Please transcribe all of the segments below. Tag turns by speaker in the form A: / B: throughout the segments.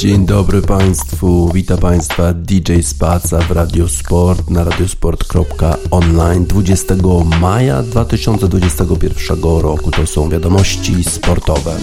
A: Dzień dobry Państwu, witam Państwa DJ Spaca w Radiosport na radiosport.online 20 maja 2021 roku. To są wiadomości sportowe.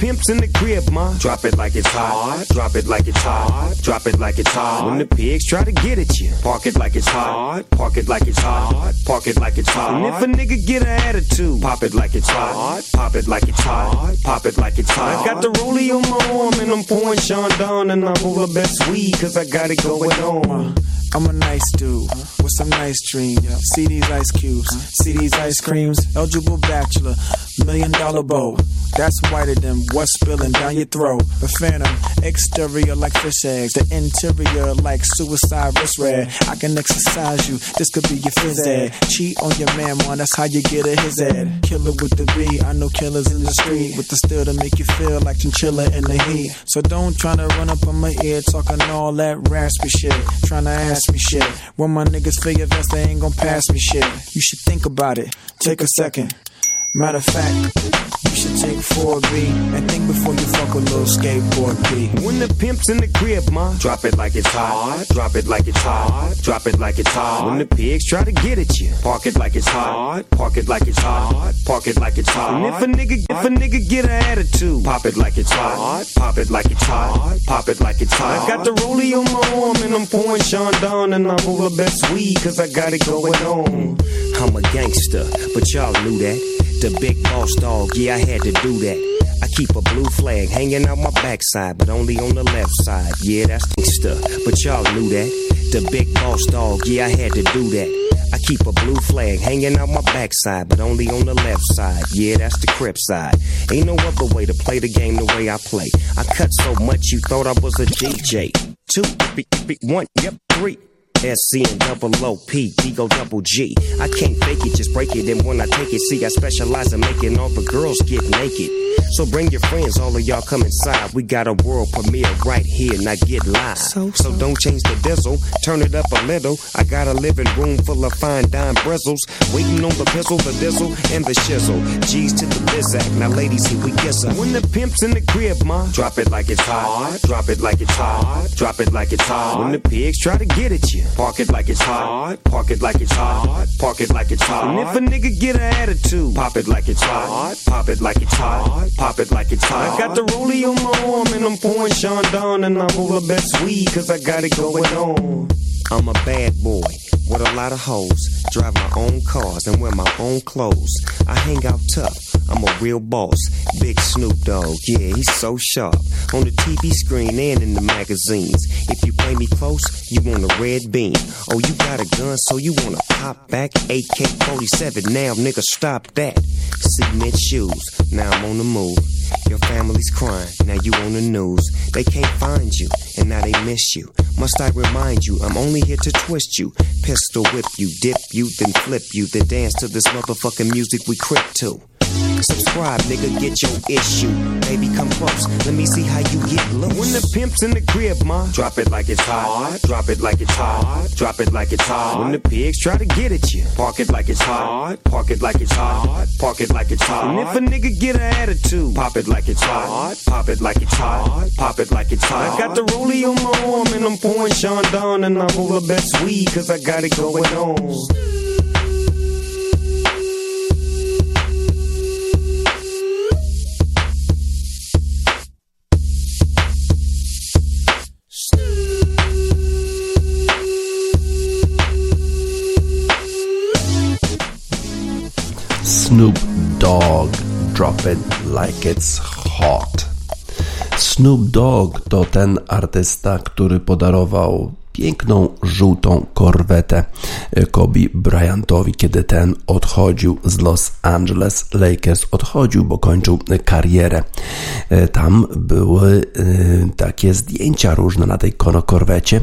A: Pimp's in the crib, ma. Drop it like it's hot. Drop it like it's hot. Drop it like it's hot. When the pigs try to get at you, park it like it's hot. Park it like it's hot. Park it like it's hot. And if a nigga get an attitude, pop it like it's hot. Pop it like it's hot. Pop it like it's hot. I got the rollie on my arm and I'm pouring Sean down and I'm over best weed cause I got it going on.
B: I'm a nice dude with some nice dreams. See these ice cubes, see these ice creams. Eligible bachelor, million dollar bow. That's whiter than what's spilling down your throat. The phantom, exterior like fish eggs, the interior like suicide wrist red. I can exercise you, this could be your phys ed. Cheat on your man, man, that's how you get a his ed. Killer with the B, I know killers in the street with the steel to make you feel like chinchilla in the heat. So don't try to run up on my ear talking all that raspy shit. Trying to ask me shit. When my niggas your vest, they ain't gon' pass me shit. You should think about it. Take a second. Matter of fact, you should take 4B and think before you fuck a little skateboard B.
A: When the pimp's in the crib, ma, drop it like it's hot. Drop it like it's hot. Drop it like it's hot. When the pigs try to get at you, park it like it's hot. Park it like it's hot. Park it like it's hot. And if a nigga, if a nigga get an attitude, pop it like it's hot. Pop it like it's hot. Pop it like it's hot. I got the rollie on my arm and I'm pouring Sean down and I'm over best weed cause I got it going on.
C: I'm a gangster, but y'all knew that. The big boss dog, yeah, I had to do that. I keep a blue flag hanging out my backside, but only on the left side. Yeah, that's gangsta, but y'all knew that. The big boss dog, yeah, I had to do that. I keep a blue flag hanging out my backside, but only on the left side. Yeah, that's the crip side. Ain't no other way to play the game the way I play. I cut so much you thought I was a DJ. Two, one, yep, three. SC and double OP, Ego double G. I can't fake it, just break it. And when I take it, see, I specialize in making all the girls get naked. So bring your friends, all of y'all come inside. We got a world premiere right here, now get live. So, so. so don't change the diesel, turn it up a little. I got a living room full of fine dime bristles. Waiting on the pistol, the diesel, and the shizzle. G's to the bizac, now ladies, here we kiss her.
A: When the pimp's in the crib, ma, drop it like it's hot. Drop it like it's hot. Drop it like it's hot. When the pigs try to get at you, park it like it's hot. Park it like it's hot. Park it like it's hot. And if a nigga get an attitude, pop it like it's hot. Pop it like it's hot. Pop it like it's hot. I got the rollie on my arm and I'm pouring Sean down and I'm over best weed cause I got it going on.
C: I'm a bad boy with a lot of hoes. Drive my own cars and wear my own clothes. I hang out tough. I'm a real boss. Big Snoop Dogg, yeah, he's so sharp. On the TV screen and in the magazines. If you play me close, you want a red beam. Oh, you got a gun, so you wanna pop back? AK 47, now nigga, stop that. Cement shoes, now I'm on the move. Your family's crying, now you on the news. They can't find you, and now they miss you. Must I remind you, I'm only here to twist you. Pistol whip you, dip you, then flip you, then dance to this motherfucking music we crip to. Subscribe, nigga, get your issue. Baby, come close. Let me see how you get loose.
A: When the pimp's in the crib, ma, drop it like it's hot. Drop it like it's hot. Drop it like it's hot. When the pigs try to get at you, park it like it's hot. Park it like it's hot. Park it like it's hot. And if a nigga get an attitude, pop it like it's hot. Pop it like it's hot. Pop it like it's hot. I got the rollie on my arm and I'm pouring Sean down and I'm over best weed cause I got it going on. Snoop Dogg Drop It Like It's Hot. Snoop Dogg to ten artysta, który podarował piękną żółtą korwetę Kobe Bryantowi, kiedy ten odchodził z Los Angeles Lakers. Odchodził, bo kończył karierę. E, tam były e, takie zdjęcia różne na tej korwecie.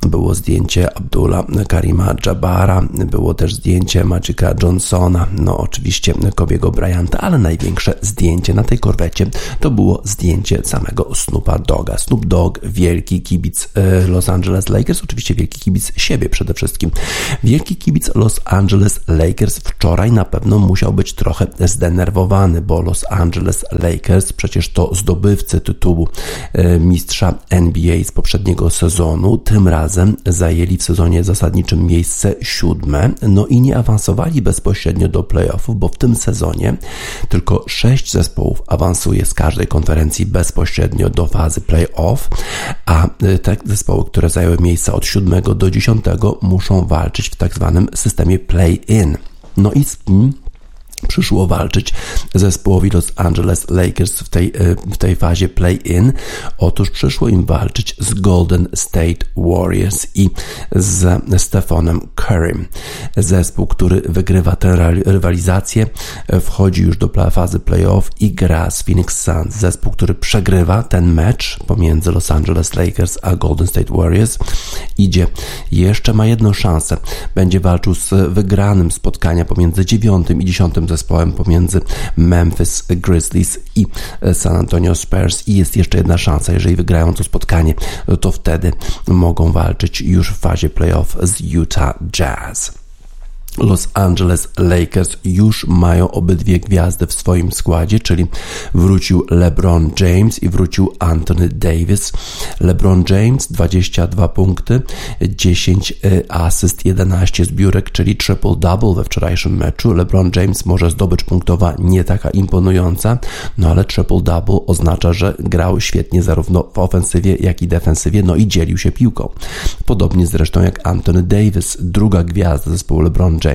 A: Było zdjęcie Abdullah Karima Jabara, było też zdjęcie Magica Johnsona, no oczywiście Kobiego Bryanta, ale największe zdjęcie na tej korwecie to było zdjęcie samego Snoopa Doga. Snoop Dogg, wielki kibic e, Los Angeles Lakers Lakers, oczywiście wielki kibic siebie przede wszystkim. Wielki kibic Los Angeles Lakers wczoraj na pewno musiał być trochę zdenerwowany, bo Los Angeles Lakers przecież to zdobywcy tytułu e, mistrza NBA z poprzedniego sezonu, tym razem zajęli w sezonie zasadniczym miejsce siódme, no i nie awansowali bezpośrednio do playoffów, bo w tym sezonie tylko sześć zespołów awansuje z każdej konferencji bezpośrednio do fazy playoff, a e, te zespoły, które zajęły miejsca od siódmego do dziesiątego muszą walczyć w tak zwanym systemie play-in. No i z tym przyszło walczyć zespołowi Los Angeles Lakers w tej, e, w tej fazie play-in. Otóż przyszło im walczyć z Golden State Warriors i z Stephenem Currym. Zespół, który wygrywa tę rywalizację, e, wchodzi już do fazy playoff i gra z Phoenix Suns. Zespół, który przegrywa ten mecz pomiędzy Los Angeles Lakers a Golden State Warriors, idzie jeszcze ma jedną szansę. Będzie walczył z wygranym spotkania pomiędzy dziewiątym i dziesiątym zespołem pomiędzy Memphis Grizzlies i San Antonio Spurs i jest jeszcze jedna szansa, jeżeli wygrają to spotkanie, to wtedy mogą walczyć już w fazie playoff z Utah Jazz. Los Angeles Lakers już mają obydwie gwiazdy w swoim składzie, czyli wrócił LeBron James i wrócił Anthony Davis. LeBron James 22 punkty, 10 e, asyst, 11 zbiórek, czyli triple-double we wczorajszym meczu. LeBron James może zdobycz punktowa nie taka imponująca, no ale triple-double oznacza, że grał świetnie zarówno w ofensywie, jak i defensywie, no i dzielił się piłką. Podobnie zresztą jak Anthony Davis, druga gwiazda zespołu LeBron James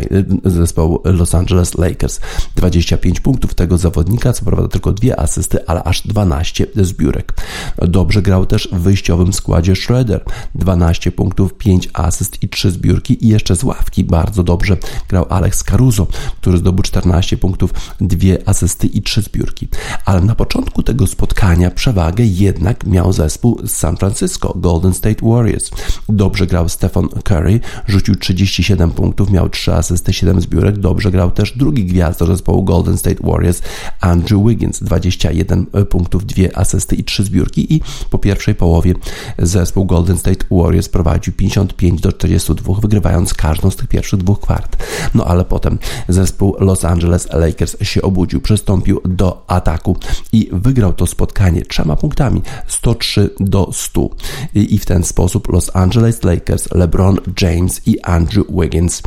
A: zespołu Los Angeles Lakers. 25 punktów tego zawodnika, co prawda tylko dwie asysty, ale aż 12 zbiórek. Dobrze grał też w wyjściowym składzie Schroeder. 12 punktów, 5 asyst i 3 zbiórki i jeszcze z ławki bardzo dobrze grał Alex Caruso, który zdobył 14 punktów, 2 asysty i 3 zbiórki. Ale na początku tego spotkania przewagę jednak miał zespół z San Francisco, Golden State Warriors. Dobrze grał Stephen Curry, rzucił 37 punktów, miał 3 asysty, 7 zbiórek. Dobrze grał też drugi gwiazdo zespołu Golden State Warriors, Andrew Wiggins. 21 punktów, 2 asysty i 3 zbiórki i po pierwszej połowie zespół Golden State Warriors prowadził 55 do 42, wygrywając każdą z tych pierwszych dwóch kwart. No ale potem zespół Los Angeles Lakers się obudził, przystąpił do ataku i wygrał to spotkanie trzema punktami 103 do 100. I w ten sposób Los Angeles Lakers, LeBron James i Andrew Wiggins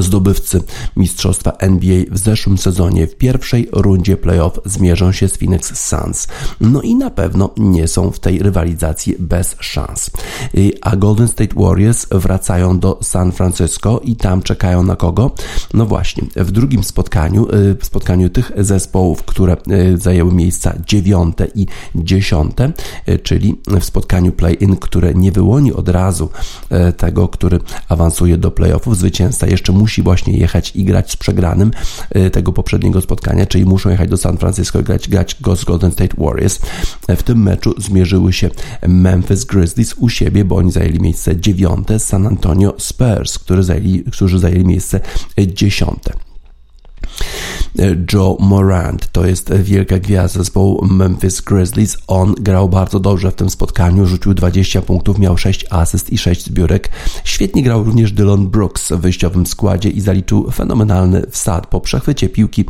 A: Zdobywcy Mistrzostwa NBA w zeszłym sezonie w pierwszej rundzie playoff zmierzą się z Phoenix Suns. No i na pewno nie są w tej rywalizacji bez szans. A Golden State Warriors wracają do San Francisco i tam czekają na kogo? No właśnie, w drugim spotkaniu, y, w spotkaniu tych zespołów, które y, zajęły miejsca dziewiąte i dziesiąte, y, czyli w spotkaniu play-in, które nie wyłoni od razu tego, który awansuje do playoffów, zwycięzca jeszcze musi właśnie jechać i grać z przegranym y, tego poprzedniego spotkania, czyli muszą jechać do San Francisco i grać, grać go z Golden State Warriors. W tym meczu zmierzyły się Memphis Grizzlies u siebie, bo oni zajęli miejsce dziewiąte, San Antonio Spurs, którzy zajęli, którzy zajęli miejsce dziesiąte. Joe Morant. To jest wielka gwiazda zespołu Memphis Grizzlies. On grał bardzo dobrze w tym spotkaniu, rzucił 20 punktów, miał 6 asyst i 6 zbiórek. Świetnie grał również Dylan Brooks w wyjściowym składzie i zaliczył fenomenalny wsad. Po przechwycie piłki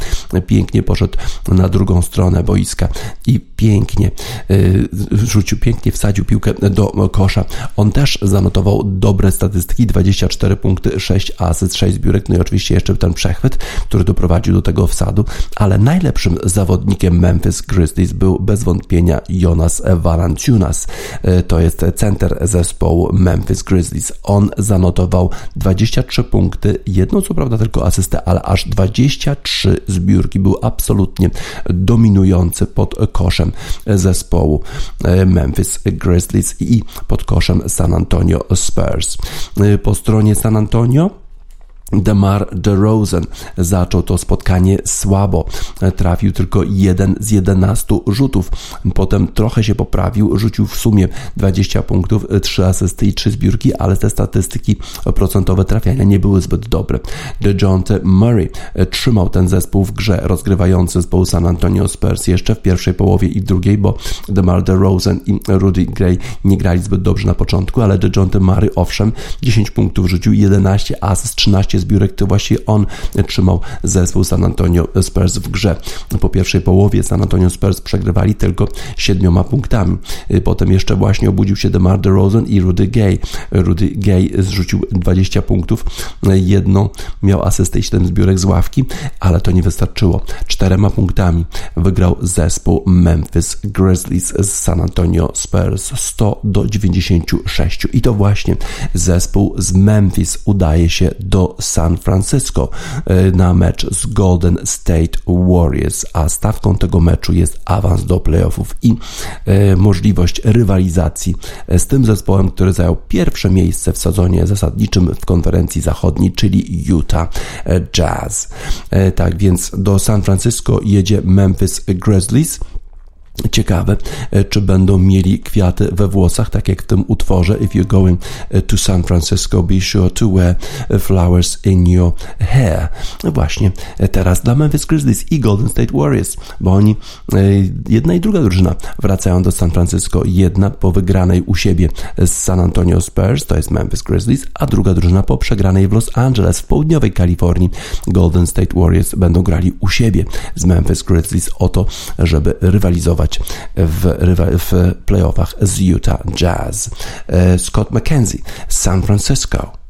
A: pięknie poszedł na drugą stronę boiska i pięknie y, rzucił, pięknie wsadził piłkę do kosza. On też zanotował dobre statystyki, 24 punkty, 6 asyst, 6 zbiórek, no i oczywiście jeszcze ten przechwyt, który doprowadził do tego wsadu, ale najlepszym zawodnikiem Memphis Grizzlies był bez wątpienia Jonas Valanciunas. E, to jest center zespołu Memphis Grizzlies. On zanotował 23 punkty, jedną co prawda tylko asystę, ale aż 23 zbiórki. Był absolutnie dominujący pod koszem zespołu e, Memphis Grizzlies i pod koszem San Antonio Spurs. E, po stronie San Antonio DeMar DeRozan zaczął to spotkanie słabo. Trafił tylko jeden z 11 rzutów. Potem trochę się poprawił, rzucił w sumie 20 punktów, 3 asysty i 3 zbiórki, ale te statystyki procentowe trafiania nie były zbyt dobre. DeJounte Murray trzymał ten zespół w grze, rozgrywający zespoł San Antonio Spurs jeszcze w pierwszej połowie i drugiej, bo DeMar DeRozan i Rudy Gray nie grali zbyt dobrze na początku, ale DeJounte Murray owszem, 10 punktów rzucił, 11 asyst, 13 zbiórek to właśnie on trzymał zespół San Antonio Spurs w grze. Po pierwszej połowie San Antonio Spurs przegrywali tylko siedmioma punktami. Potem jeszcze właśnie obudził się DeMar DeRozan i Rudy Gay. Rudy Gay zrzucił 20 punktów, jedną miał asystę i 7 zbiórek z ławki, ale to nie wystarczyło. Czterema punktami wygrał zespół Memphis Grizzlies z San Antonio Spurs 100 do 96 i to właśnie zespół z Memphis udaje się do San Francisco e, na mecz z Golden State Warriors, a stawką tego meczu jest awans do playoffów i e, możliwość rywalizacji e, z tym zespołem, który zajął pierwsze miejsce w sezonie zasadniczym w konferencji zachodniej, czyli Utah Jazz. Tak więc do San Francisco jedzie Memphis Grizzlies. Ciekawe, e, czy będą mieli kwiaty we włosach, tak jak w tym utworze If you're going e, to San Francisco, be sure to wear e, flowers in your hair. No właśnie, teraz dla Memphis Grizzlies i Golden State Warriors, bo oni, jedna i druga drużyna wracają do San Francisco. Jedna po wygranej u siebie z San Antonio Spurs, to jest Memphis Grizzlies, a druga drużyna po przegranej w Los Angeles w południowej Kalifornii. Golden State Warriors będą grali u siebie z Memphis Grizzlies o to, żeby rywalizować w, w playoffach z Utah Jazz. E, Scott McKenzie, San Francisco. Francisco.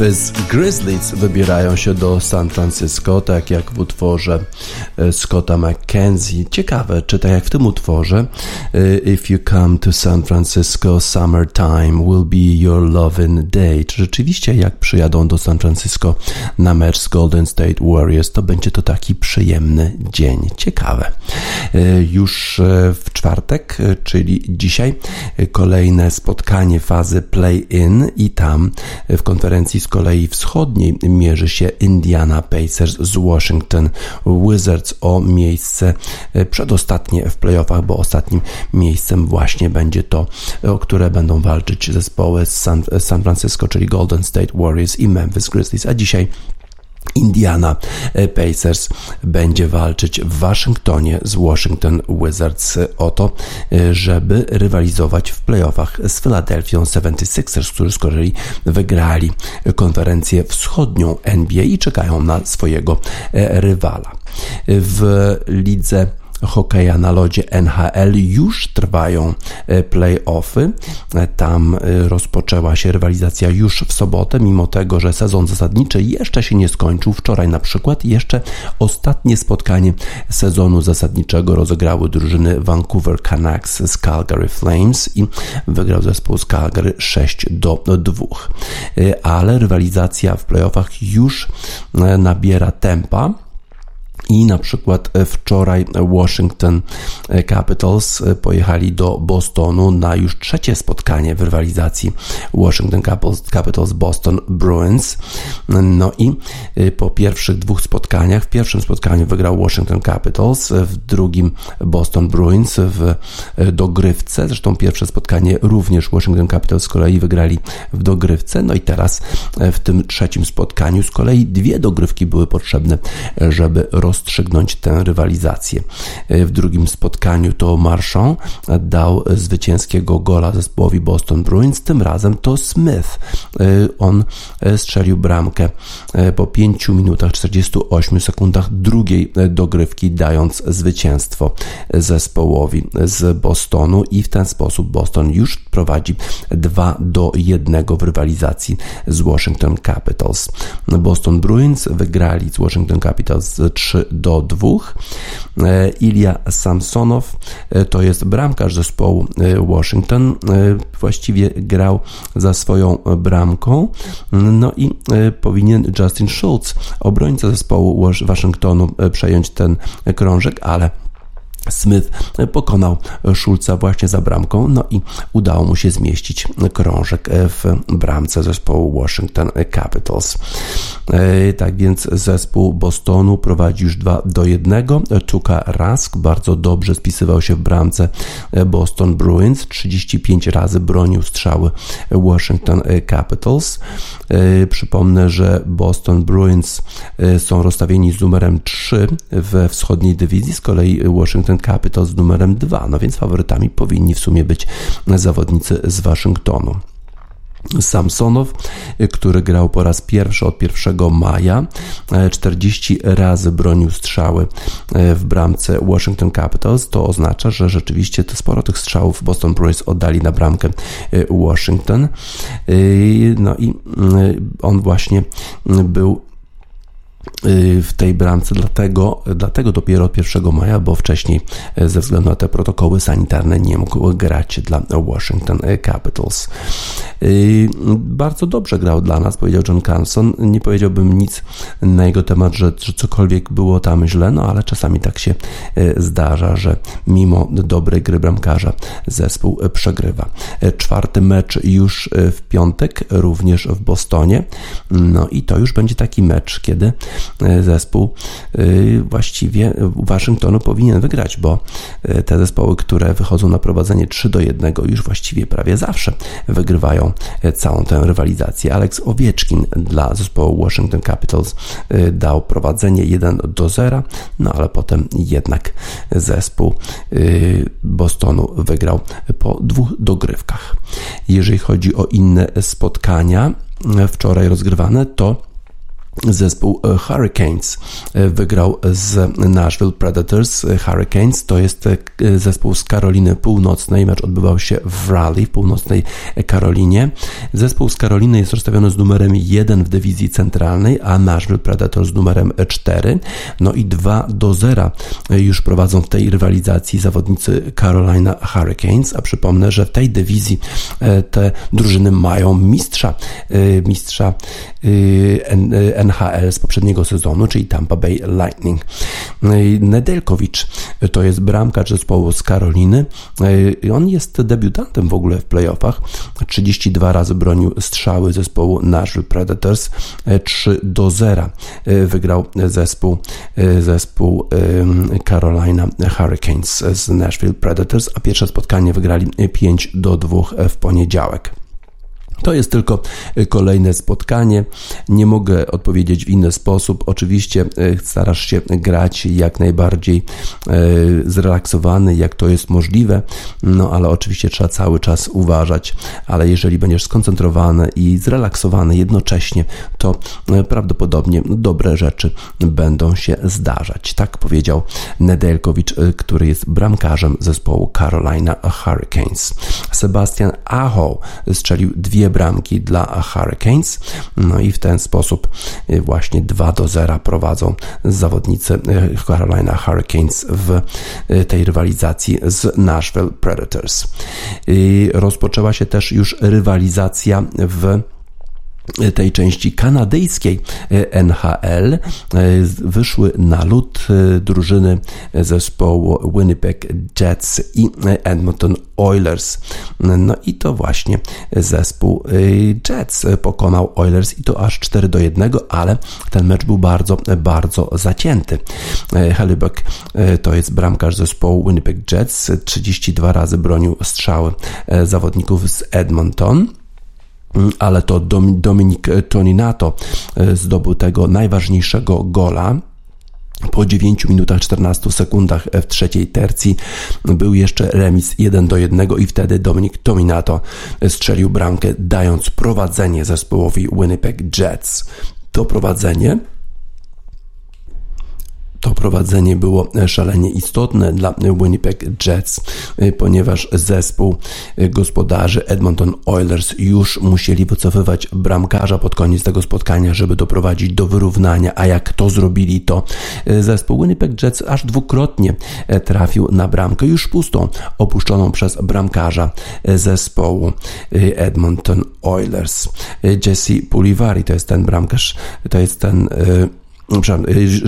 A: Memphis Grizzlies wybierają się do San Francisco, tak jak w utworze e, Scotta McKenzie. Ciekawe, czy tak jak w tym utworze e, If you come to San Francisco, summertime will be your loving day. Czy rzeczywiście jak przyjadą do San Francisco na mecz Golden State Warriors, to będzie to taki przyjemny dzień. Ciekawe. E, już w czwartek, czyli dzisiaj, kolejne spotkanie fazy play-in i tam w konferencji z kolei wschodniej mierzy się Indiana Pacers z Washington Wizards o miejsce e, przedostatnie w playoffach, bo ostatnim miejscem właśnie będzie to, o które będą walczyć zespoły z San, San Francisco, czyli Golden State Warriors i Memphis Grizzlies, a dzisiaj Indiana Pacers będzie walczyć w Waszyngtonie z Washington Wizards o to, żeby rywalizować w playoffach z Philadelphia 76ers, którzy z kolei wygrali konferencję wschodnią NBA i czekają na swojego rywala. W lidze hokeja na lodzie NHL już trwają e, playoffy. E, tam e, rozpoczęła się rywalizacja już w sobotę, mimo tego, że sezon zasadniczy jeszcze się nie skończył. Wczoraj na przykład jeszcze ostatnie spotkanie sezonu zasadniczego rozegrały drużyny Vancouver Canucks z Calgary Flames i wygrał zespół z Calgary 6 do 2. Ale rywalizacja w playoffach już nabiera tempa. I na przykład e, wczoraj Washington e, Capitals e, pojechali do Bostonu na już trzecie spotkanie w rywalizacji Washington Capitals Boston Bruins. No i po pierwszych dwóch spotkaniach, w pierwszym spotkaniu wygrał Washington Capitals, w drugim Boston Bruins w dogrywce. Zresztą pierwsze spotkanie również Washington Capitals z kolei wygrali w dogrywce. No i teraz w tym trzecim spotkaniu z kolei dwie dogrywki były potrzebne, żeby roz rozstrzygnąć tę rywalizację. W drugim spotkaniu to Marchand dał zwycięskiego gola zespołowi Boston Bruins, tym razem to Smith. On strzelił bramkę po 5 minutach 48 sekundach drugiej dogrywki, dając zwycięstwo zespołowi z Bostonu i w ten sposób Boston już prowadzi 2 do 1 w rywalizacji z Washington Capitals. Boston Bruins wygrali z Washington Capitals 3 do 2. E, Ilya Samsonow e, to jest bramkarz zespołu e, Washington. Właściwie grał za swoją bramką. No i powinien Justin Schultz, obrońca zespołu Waszyngtonu, przejąć ten krążek, ale Smith pokonał Schulza właśnie za bramką, no i udało mu się zmieścić krążek w bramce zespołu Washington Capitals. E, tak więc zespół Bostonu prowadzi już 2 do 1. Tuka Rask bardzo dobrze spisywał się w bramce Boston Bruins, 35 razy bronił strzały Washington Capitals. E, przypomnę, że Boston Bruins e, są rozstawieni z numerem 3 we wschodniej dywizji, z kolei Washington Capitals z numerem 2, no więc faworytami powinni w sumie być zawodnicy z Waszyngtonu. Samsonow, który grał po raz pierwszy od 1 maja, 40 razy bronił strzały w bramce Washington Capitals. To oznacza, że rzeczywiście to sporo tych strzałów Boston Bruins oddali na bramkę Washington. No i on właśnie był Y, w tej bramce, dlatego, dlatego dopiero od 1 maja, bo wcześniej y, ze względu na te protokoły sanitarne nie mógł grać dla Washington Capitals. Y, bardzo dobrze grał dla nas, powiedział John Carlson. Nie powiedziałbym nic na jego temat, że, że cokolwiek było tam źle, no ale czasami tak się zdarza, że mimo dobrej gry bramkarza zespół przegrywa. Czwarty mecz już w piątek, również w Bostonie. No i to już będzie taki mecz, kiedy E, zespół e, właściwie Waszyngtonu powinien wygrać, bo e, te zespoły, które wychodzą na prowadzenie 3 do 1 już właściwie prawie zawsze wygrywają całą tę rywalizację. Alex Owieczkin dla zespołu Washington Capitals dał prowadzenie 1 do 0, no ale potem jednak zespół Bostonu wygrał po dwóch dogrywkach. Jeżeli chodzi o inne spotkania wczoraj rozgrywane, to zespół e, Hurricanes e, wygrał z Nashville Predators. E, Hurricanes to jest zespół z Karoliny Północnej. Mecz odbywał się w Raleigh w północnej Karolinie. Zespół z Karoliny jest rozstawiony z numerem 1 w dywizji centralnej, a Nashville Predators z numerem 4. No i 2 do 0 już prowadzą w tej rywalizacji zawodnicy Carolina Hurricanes, a przypomnę, że w tej dywizji te drużyny mają mistrza, mistrza NHL z poprzedniego sezonu, czyli Tampa Bay Lightning. Nedelkowicz to jest bramkarz zespołu z Karoliny. On jest debiutantem w ogóle w playoffach. 32 razy bronił strzały zespołu Nashville Predators. 3 do 0 wygrał zespół, zespół Carolina Hurricanes z Nashville Predators, a pierwsze spotkanie wygrali 5 do 2 w poniedziałek. To jest tylko y, kolejne spotkanie. Nie mogę odpowiedzieć w inny sposób. Oczywiście y, starasz się grać jak najbardziej y, zrelaksowany, jak to jest możliwe, no ale oczywiście trzeba cały czas uważać. Ale jeżeli będziesz skoncentrowany i zrelaksowany jednocześnie, to prawdopodobnie dobre rzeczy będą się zdarzać. Tak powiedział Nedeljkowicz, który jest bramkarzem zespołu Carolina Hurricanes. Sebastian Aho strzelił dwie dwie bramki dla Hurricanes. No i w ten sposób y, właśnie 2 do 0 prowadzą zawodnicy y, Carolina Hurricanes w y, tej rywalizacji z Nashville Predators. Rozpoczęła się też już rywalizacja w tej części kanadyjskiej e, NHL e, wyszły na lód e, drużyny zespołu Winnipeg Jets i Edmonton Oilers. No i to właśnie zespół Jets pokonał Oilers i to aż 4 do 1, ale ten mecz był bardzo, bardzo zacięty. Hellebuck to jest bramkarz zespołu Winnipeg Jets, 32 razy bronił strzały zawodników z Edmonton. Ale to Dominik Toninato e, zdobył tego najważniejszego gola. Po 9 minutach 14 sekundach w trzeciej tercji był jeszcze remis 1 do 1 i wtedy Dominik Tominato strzelił bramkę, dając prowadzenie zespołowi Winnipeg Jets. To prowadzenie to prowadzenie było szalenie istotne dla Winnipeg Jets, ponieważ zespół gospodarzy Edmonton Oilers już musieli wycofywać bramkarza pod koniec tego spotkania, żeby doprowadzić do wyrównania, a jak to zrobili, to zespół Winnipeg Jets aż dwukrotnie trafił na bramkę już pustą, opuszczoną przez bramkarza zespołu Edmonton Oilers. Jesse Pulivari to jest ten bramkarz, to jest ten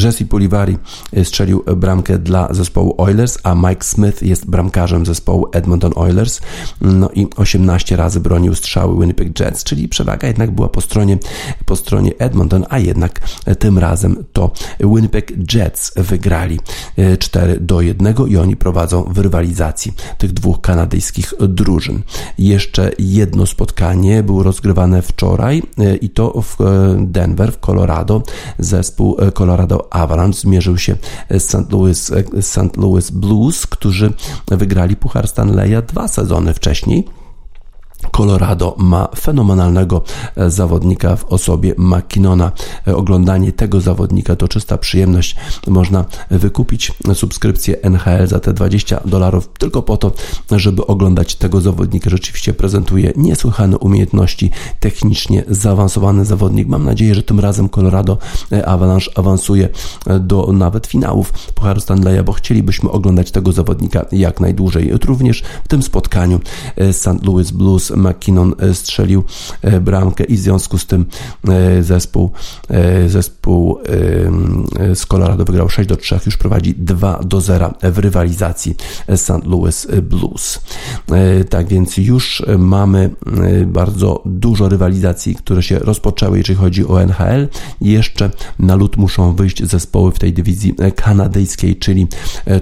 A: Jesse Pulivari strzelił bramkę dla zespołu Oilers, a Mike Smith jest bramkarzem zespołu Edmonton Oilers. No i 18 razy bronił strzały Winnipeg Jets, czyli przewaga jednak była po stronie, po stronie Edmonton, a jednak tym razem to Winnipeg Jets wygrali 4 do 1 i oni prowadzą w rywalizacji tych dwóch kanadyjskich drużyn. Jeszcze jedno spotkanie było rozgrywane wczoraj i to w Denver, w Colorado. Zespół Colorado Avalanche zmierzył się z St. Louis, St. Louis Blues, którzy wygrali Puchar Stanleya dwa sezony wcześniej. Colorado ma fenomenalnego e, zawodnika w osobie McKinnona. E, oglądanie tego zawodnika to czysta przyjemność. Można wykupić subskrypcję NHL za te 20 dolarów tylko po to, żeby oglądać tego zawodnika. Rzeczywiście prezentuje niesłychane umiejętności, technicznie zaawansowany zawodnik. Mam nadzieję, że tym razem Colorado e, Avalanche awansuje do nawet finałów Pucharu Stanleya, bo chcielibyśmy oglądać tego zawodnika jak najdłużej. Również w tym spotkaniu St. Louis Blues McKinnon e, strzelił e, bramkę i w związku z tym e, zespół, zespół z Colorado wygrał 6 do 3, już prowadzi 2 do 0 w rywalizacji St. Louis Blues. Tak więc już mamy bardzo dużo rywalizacji, które się rozpoczęły, jeżeli chodzi o NHL. Jeszcze na lód muszą wyjść zespoły w tej dywizji kanadyjskiej, czyli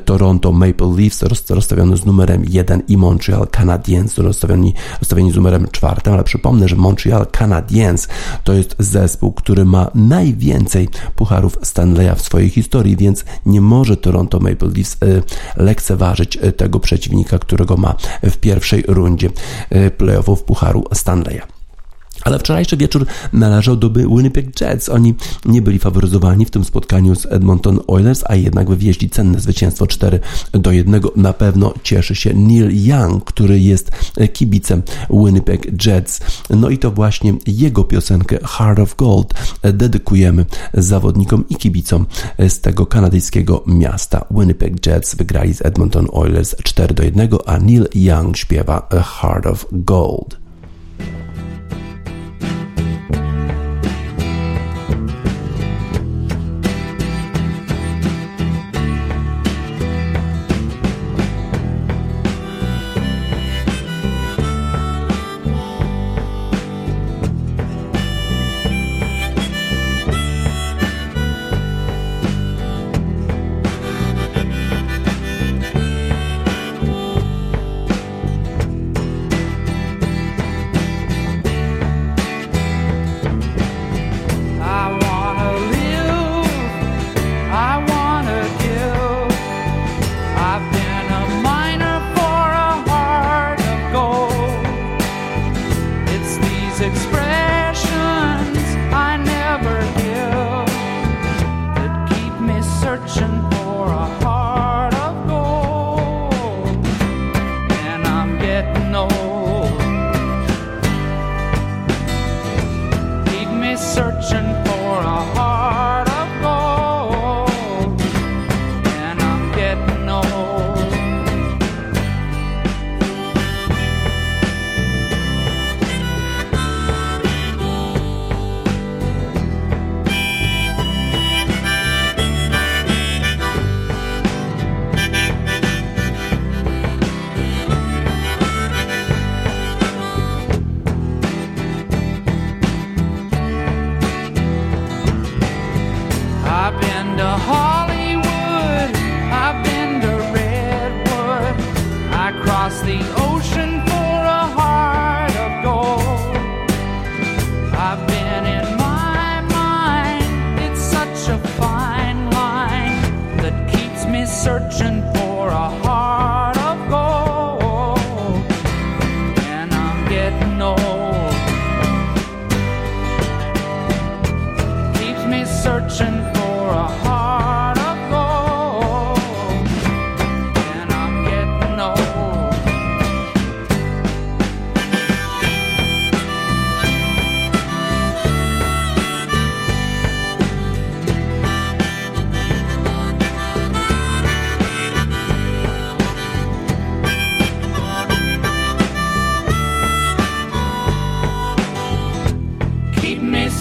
A: Toronto Maple Leafs rozstawiony z numerem 1 i Montreal Canadiens rozstawieni, rozstawieni z numerem czwartym, ale przypomnę, że Montreal Canadiens to jest zespół, który ma najwięcej pucharów Stanleya w swojej historii, więc nie może Toronto Maple Leafs e, lekceważyć e, tego przeciwnika, którego ma w pierwszej rundzie e, playoffów pucharu Stanleya. Ale wczorajszy wieczór należał do Winnipeg Jets. Oni nie byli faworyzowani w tym spotkaniu z Edmonton Oilers, a jednak wywieźli cenne zwycięstwo 4 do 1. Na pewno cieszy się Neil Young, który jest kibicem Winnipeg Jets. No i to właśnie jego piosenkę Heart of Gold dedykujemy zawodnikom i kibicom z tego kanadyjskiego miasta. Winnipeg Jets wygrali z Edmonton Oilers 4 do 1, a Neil Young śpiewa Heart of Gold.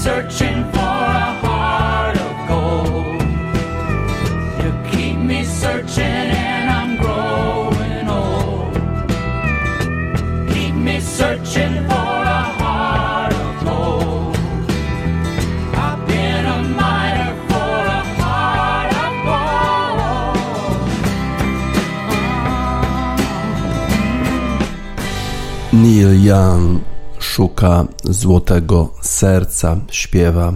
D: searching for a heart of gold. You keep me searching and I'm growing old. Keep me searching for
A: Neil Young. Szuka złotego serca, śpiewa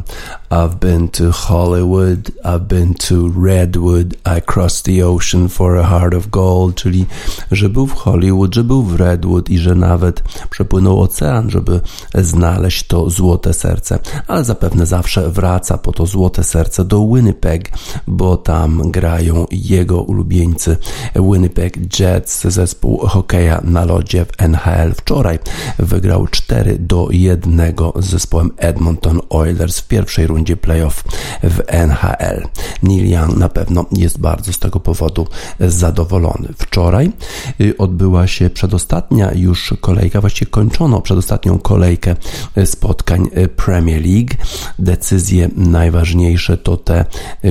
A: I've been to Hollywood, I've been to Redwood, I crossed the ocean for a heart of gold, czyli że był w Hollywood, że był w Redwood i że nawet przepłynął ocean, żeby znaleźć to złote serce, ale zapewne zawsze wraca po to złote serce do Winnipeg, bo tam grają jego ulubieńcy Winnipeg Jets, zespół hokeja na lodzie w NHL. Wczoraj wygrał 4 do 1 z zespołem Edmonton Oilers w pierwszej rundzie rundzie playoff w NHL. Neil Young na pewno jest bardzo z tego powodu zadowolony. Wczoraj y, odbyła się przedostatnia już kolejka, właściwie kończono przedostatnią kolejkę spotkań Premier League. Decyzje najważniejsze to te,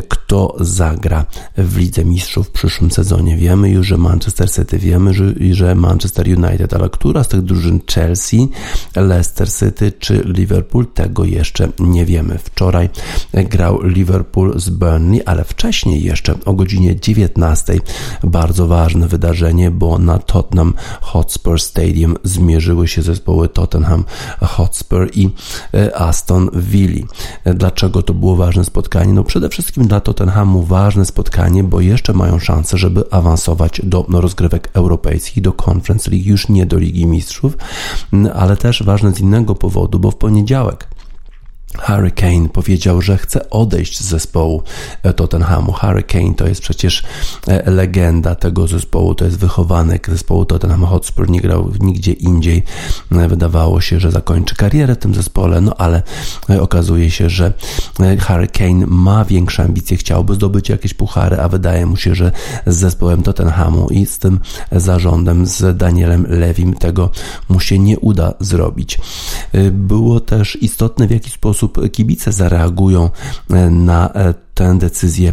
A: kto zagra w Lidze Mistrzów w przyszłym sezonie. Wiemy już, że Manchester City, wiemy, że, że Manchester United, ale która z tych drużyn Chelsea, Leicester City czy Liverpool, tego jeszcze nie wiemy. Wczoraj wczoraj grał Liverpool z Burnley, ale wcześniej jeszcze o godzinie 19 bardzo ważne wydarzenie, bo na Tottenham Hotspur Stadium zmierzyły się zespoły Tottenham Hotspur i Aston Villa. Dlaczego to było ważne spotkanie? No przede wszystkim dla Tottenhamu ważne spotkanie, bo jeszcze mają szansę, żeby awansować do rozgrywek europejskich, do Conference League, już nie do Ligi Mistrzów, ale też ważne z innego powodu, bo w poniedziałek Harry Kane powiedział, że chce odejść z zespołu e, Tottenhamu. Harry Kane to jest przecież e, legenda tego zespołu, to jest wychowanek zespołu Tottenham Hotspur, nie grał nigdzie indziej. E, wydawało się, że zakończy karierę w tym zespole, no ale okazuje się, że Harry Kane ma większe ambicje, chciałby zdobyć jakieś puchary, a wydaje mu się, że z zespołem Tottenhamu i z tym zarządem, z Danielem Lewim tego mu się nie uda zrobić. Było też istotne w jaki sposób sposób kibice zareagują e, na e, tę decyzję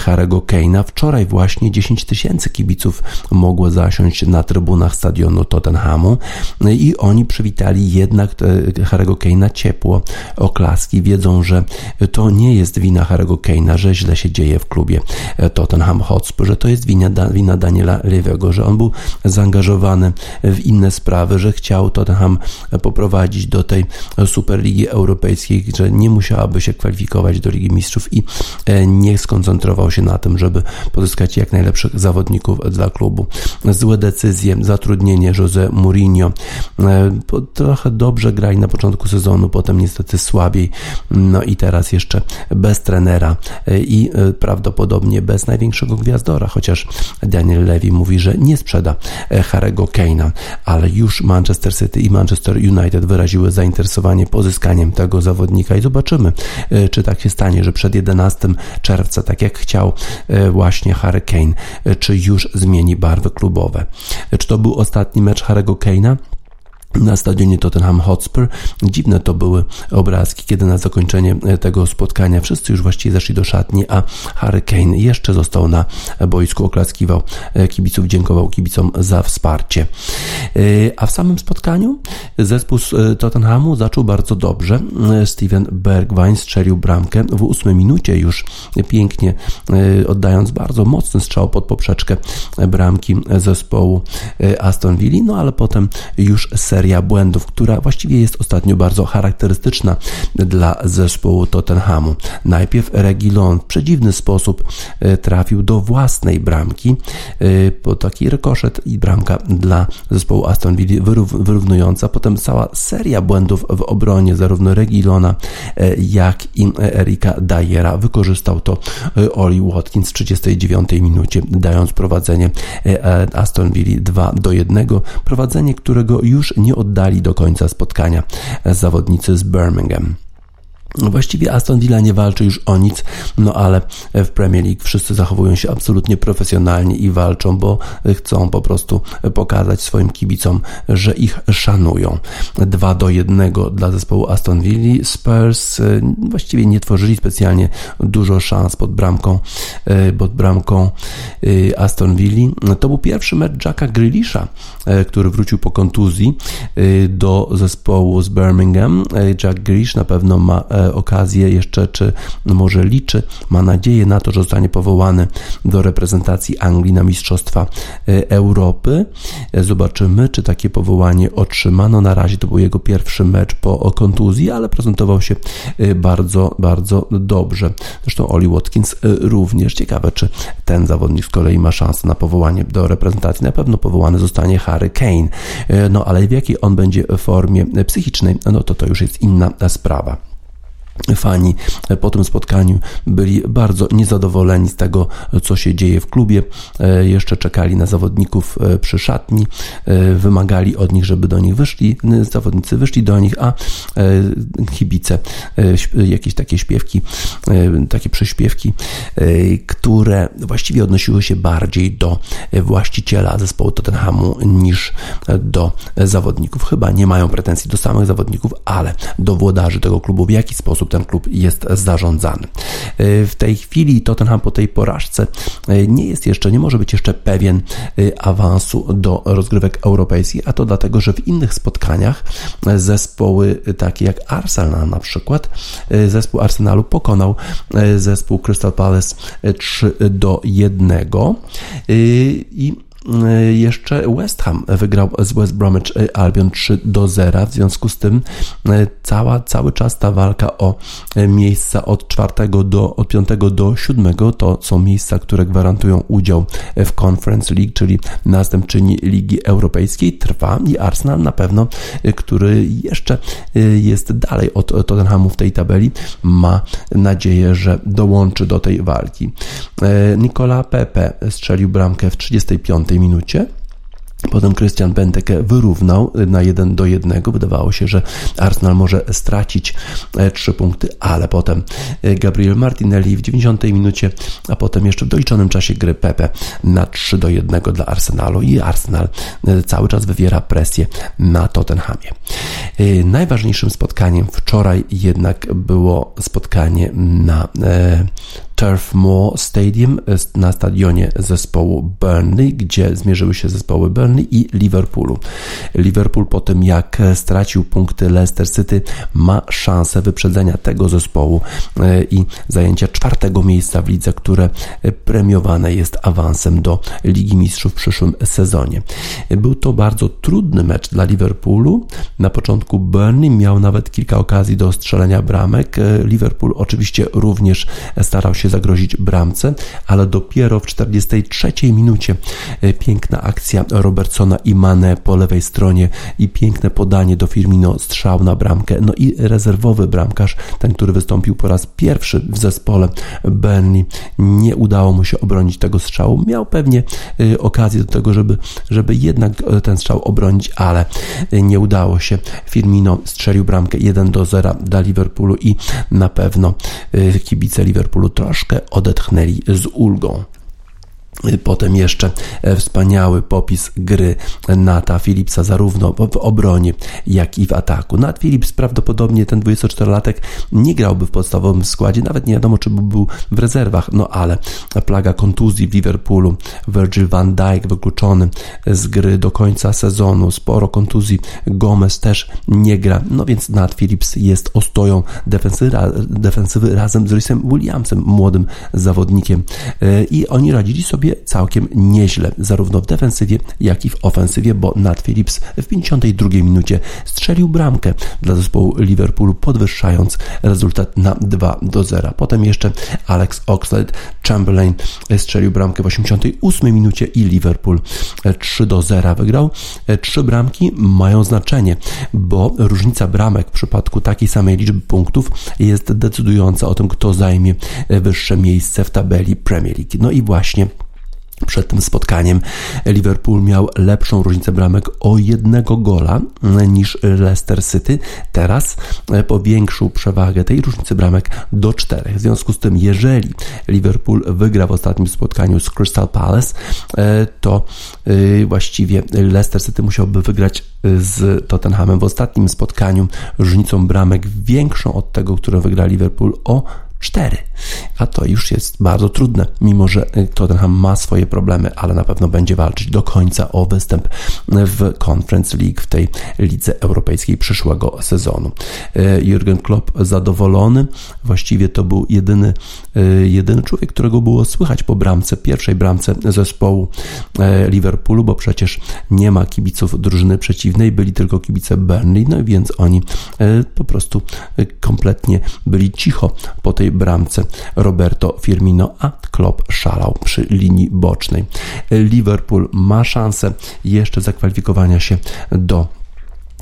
A: Harego Kane'a. Wczoraj właśnie 10 tysięcy kibiców mogło zasiąść na trybunach stadionu Tottenhamu i oni przywitali jednak Harego Kane'a ciepło, oklaski. Wiedzą, że to nie jest wina Harego Kane'a, że źle się dzieje w klubie Tottenham Hotspur, że to jest wina, wina Daniela Lewego, że on był zaangażowany w inne sprawy, że chciał Tottenham poprowadzić do tej Superligi Europejskiej, że nie musiałaby się kwalifikować do Ligi Mistrzów i E, nie skoncentrował się na tym, żeby pozyskać jak najlepszych zawodników dla klubu. Złe decyzje, zatrudnienie Jose Mourinho. E, trochę dobrze grali na początku sezonu, potem niestety słabiej. No i teraz jeszcze bez trenera e, i prawdopodobnie bez największego gwiazdora, chociaż Daniel Levy mówi, że nie sprzeda Harego Kane'a, ale już Manchester City i Manchester United wyraziły zainteresowanie pozyskaniem tego zawodnika i zobaczymy, czy tak się stanie, że przed 11 czerwca, tak jak chciał e, właśnie Harry Kane, e, czy już zmieni barwy klubowe. E, czy to był ostatni mecz Harry'ego Kane'a? Na stadionie Tottenham Hotspur. Dziwne to były obrazki, kiedy na zakończenie e, tego spotkania wszyscy już właściwie zeszli do szatni, a Harry Kane jeszcze został na boisku, oklaskiwał e, kibiców, dziękował kibicom za wsparcie. E, a w samym spotkaniu zespół z Tottenhamu zaczął bardzo dobrze. Steven Bergwijn strzelił bramkę w ósmej minucie już pięknie oddając bardzo mocny strzał pod poprzeczkę bramki zespołu Aston Villa, no ale potem już seria seria błędów, która właściwie jest ostatnio bardzo charakterystyczna dla zespołu Tottenhamu. Najpierw Regilon w przedziwny sposób e, trafił do własnej bramki, e, po taki rykoszet i bramka dla zespołu Aston Villa wyrównująca. Potem cała seria błędów w obronie zarówno Regilona e, jak i Erika Dyera. Wykorzystał to Oli Watkins w 39 minucie, dając prowadzenie Aston Villa 2 do 1. Prowadzenie, którego już nie oddali do końca spotkania zawodnicy z Birmingham. Właściwie Aston Villa nie walczy już o nic, no ale w Premier League wszyscy zachowują się absolutnie profesjonalnie i walczą, bo chcą po prostu pokazać swoim kibicom, że ich szanują. 2 do 1 dla zespołu Aston Villa. Spurs e, właściwie nie tworzyli specjalnie dużo szans pod bramką, e, pod bramką e, Aston Villa. To był pierwszy mecz Jacka Grealisha, który wrócił po kontuzji do zespołu z Birmingham. Jack Grealish na pewno ma okazję jeszcze, czy może liczy, ma nadzieję na to, że zostanie powołany do reprezentacji Anglii na Mistrzostwa e, Europy. E, zobaczymy, czy takie powołanie otrzymano. Na razie to był jego pierwszy mecz po kontuzji, ale prezentował się e, bardzo, bardzo dobrze. Zresztą Oli Watkins również. Ciekawe, czy ten zawodnik z kolei ma szansę na powołanie do reprezentacji. Na pewno powołany zostanie Harry Kane. No ale w jakiej on będzie formie psychicznej, no to to już jest inna sprawa. Fani po tym spotkaniu byli bardzo niezadowoleni z tego, co się dzieje w klubie. E, jeszcze czekali na zawodników e, przy szatni, e, wymagali od nich, żeby do nich wyszli. Zawodnicy wyszli do nich, a kibice jakieś takie śpiewki, takie przyśpiewki, które właściwie odnosiły się bardziej do właściciela zespołu Tottenhamu niż do zawodników. Chyba nie mają pretensji do samych zawodników, ale do włodarzy tego klubu, w jaki sposób sposób ten klub jest zarządzany. W tej chwili Tottenham po tej porażce nie jest jeszcze, nie może być jeszcze pewien awansu do rozgrywek europejskich, a to dlatego, że w innych spotkaniach zespoły takie jak Arsenal na przykład, zespół Arsenalu pokonał zespół Crystal Palace 3 do 1 i jeszcze West Ham wygrał z West Bromwich Albion 3 do 0. W związku z tym e, cała, cały czas ta walka o miejsca od 4 do, od 5 do 7 to są miejsca, które gwarantują udział w Conference League, czyli następczyni Ligi Europejskiej trwa i Arsenal na pewno, który jeszcze jest dalej od Tottenhamu w tej tabeli, ma nadzieję, że dołączy do tej walki. Nicola Pepe strzelił bramkę w 35 minucie. Potem Christian Benteke wyrównał na 1 do 1. Wydawało się, że Arsenal może stracić 3 e, punkty, ale potem e, Gabriel Martinelli w 90 minucie, a potem jeszcze w doliczonym czasie gry Pepe na 3 do 1 dla Arsenalu i Arsenal e, cały czas wywiera presję na Tottenhamie. Najważniejszym spotkaniem wczoraj jednak było spotkanie na Turf Moor Stadium na stadionie zespołu Burnley, gdzie zmierzyły się zespoły Burnley i Liverpoolu. Liverpool po tym jak stracił punkty Leicester City ma szansę wyprzedzenia tego zespołu e, i zajęcia czwartego miejsca w lidze, które premiowane jest awansem do Ligi Mistrzów w przyszłym sezonie. Był to bardzo trudny mecz dla Liverpoolu. Na początku Burnley miał nawet kilka okazji do strzelenia bramek. E, Liverpool oczywiście również starał się się zagrozić bramce, ale dopiero w 43 minucie e, piękna akcja Robertsona i Mane po lewej stronie i piękne podanie do Firmino, strzał na bramkę. No i rezerwowy bramkarz, ten, który wystąpił po raz pierwszy w zespole Burnley, nie udało mu się obronić tego strzału. Miał pewnie e, okazję do tego, żeby, żeby jednak e, ten strzał obronić, ale nie udało się. Firmino strzelił bramkę 1 do 0 dla Liverpoolu i na pewno kibice Liverpoolu troszkę troszkę odetchnęli z ulgą. Potem jeszcze e, wspaniały popis gry Nata Philipsa zarówno w obronie, jak i w ataku. Nat Phillips prawdopodobnie ten 24-latek nie grałby w podstawowym składzie, nawet nie wiadomo, czy by był w rezerwach, no ale plaga kontuzji w Liverpoolu, Virgil van Dijk wykluczony z gry do końca sezonu, sporo kontuzji, Gomez też nie gra, no więc Nat Phillips jest ostoją defensywy, defensywy razem z Rysem Williamsem, młodym zawodnikiem. E, i oni radzili sobie sobie całkiem nieźle, zarówno w defensywie, jak i w ofensywie, bo Nat Phillips w 52 minucie strzelił bramkę dla zespołu Liverpoolu, podwyższając rezultat na 2 do 0. Potem jeszcze Alex Oxlade-Chamberlain strzelił bramkę w 88 minucie i Liverpool 3 do 0 wygrał. Trzy bramki mają znaczenie, bo różnica bramek w przypadku takiej samej liczby punktów jest decydująca o tym, kto zajmie wyższe miejsce w tabeli Premier League. No i właśnie przed tym spotkaniem Liverpool miał lepszą różnicę bramek o jednego gola niż Leicester City. Teraz e, powiększył przewagę tej różnicy bramek do czterech. W związku z tym, jeżeli Liverpool wygra w ostatnim spotkaniu z Crystal Palace, e, to e, właściwie Leicester City musiałby wygrać z Tottenhamem w ostatnim spotkaniu różnicą bramek większą od tego, którą wygra Liverpool o 4. A to już jest bardzo trudne, mimo że Tottenham ma swoje problemy, ale na pewno będzie walczyć do końca o występ w Conference League w tej lidze europejskiej przyszłego sezonu. E, Jurgen Klopp zadowolony, właściwie to był jedyny, e, jedyny człowiek, którego było słychać po bramce, pierwszej bramce zespołu Liverpoolu, bo przecież nie ma kibiców drużyny przeciwnej, byli tylko kibice Burnley, no więc oni po prostu kompletnie byli cicho po tej bramce Roberto Firmino, a Klopp szalał przy linii bocznej. Liverpool ma szansę jeszcze zakwalifikowania się do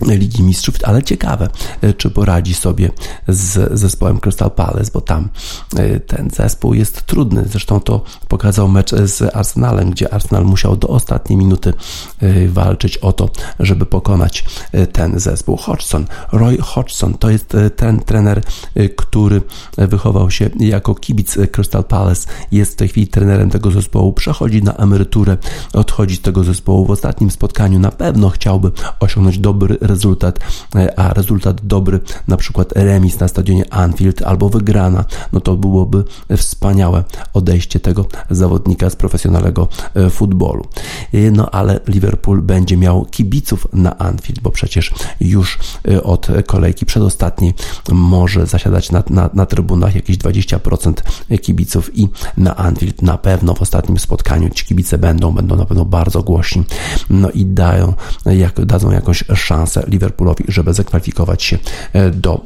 A: Ligi Mistrzów, ale ciekawe, e, czy poradzi sobie z zespołem Crystal Palace, bo tam e, ten zespół jest trudny. Zresztą to pokazał mecz z Arsenalem, gdzie Arsenal musiał do ostatniej minuty e, walczyć o to, żeby pokonać ten zespół. Hodgson, Roy Hodgson, to jest ten trener, który wychował się jako kibic Crystal Palace, jest w tej chwili trenerem tego zespołu, przechodzi na emeryturę, odchodzi z tego zespołu. W ostatnim spotkaniu na pewno chciałby osiągnąć dobry rezultat, a rezultat dobry, na przykład remis na stadionie Anfield albo wygrana, no to byłoby wspaniałe odejście tego zawodnika z profesjonalnego futbolu. No ale Liverpool będzie miał kibiców na Anfield, bo przecież już od kolejki przedostatniej może zasiadać na, na, na trybunach jakieś 20% kibiców i na Anfield na pewno w ostatnim spotkaniu ci kibice będą, będą na pewno bardzo głośni, no i dają, jak, dadzą jakąś szansę Liverpoolowi, żeby zakwalifikować się e, do